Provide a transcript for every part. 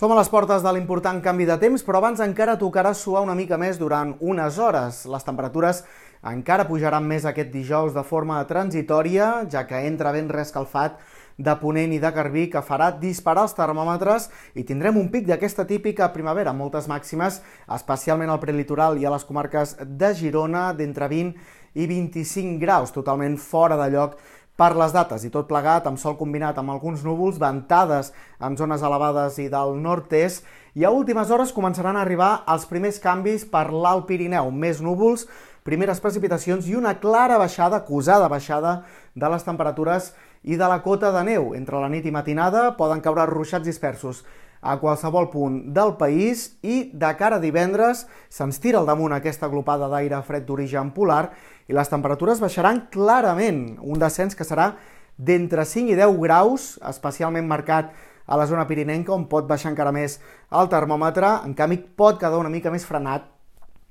Som a les portes de l'important canvi de temps, però abans encara tocarà suar una mica més durant unes hores. Les temperatures encara pujaran més aquest dijous de forma transitòria, ja que entra ben rescalfat de Ponent i de Garbí que farà disparar els termòmetres i tindrem un pic d'aquesta típica primavera, moltes màximes, especialment al prelitoral i a les comarques de Girona, d'entre 20 i 25 graus, totalment fora de lloc per les dates i tot plegat amb sol combinat amb alguns núvols, ventades en zones elevades i del nord-est. I a últimes hores començaran a arribar els primers canvis per l'Alt Pirineu, més núvols, primeres precipitacions i una clara baixada, acusada baixada de les temperatures i de la cota de neu. Entre la nit i matinada poden caure ruixats dispersos. A qualsevol punt del país i de cara a divendres se'ns tira al damunt aquesta aglopada d'aire fred d'origen polar i les temperatures baixaran clarament, un descens que serà d'entre 5 i 10 graus, especialment marcat a la zona pirinenca, on pot baixar encara més el termòmetre, en canvi pot quedar una mica més frenat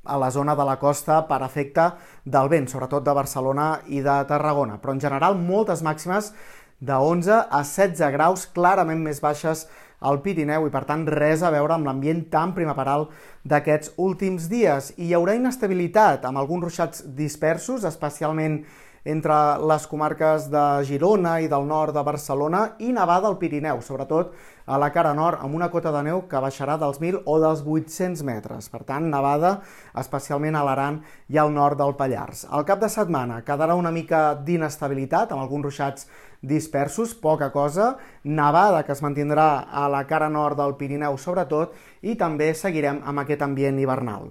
a la zona de la costa per efecte del vent, sobretot de Barcelona i de Tarragona. Però en general moltes màximes de 11 a 16 graus, clarament més baixes al Pirineu i per tant res a veure amb l'ambient tan primaveral d'aquests últims dies. I hi haurà inestabilitat amb alguns ruixats dispersos, especialment entre les comarques de Girona i del nord de Barcelona i nevada al Pirineu, sobretot a la cara nord, amb una cota de neu que baixarà dels 1.000 o dels 800 metres. Per tant, nevada especialment a l'Aran i al nord del Pallars. Al cap de setmana quedarà una mica d'inestabilitat, amb alguns ruixats dispersos, poca cosa, nevada que es mantindrà a la cara nord del Pirineu sobretot, i també seguirem amb aquest ambient hivernal.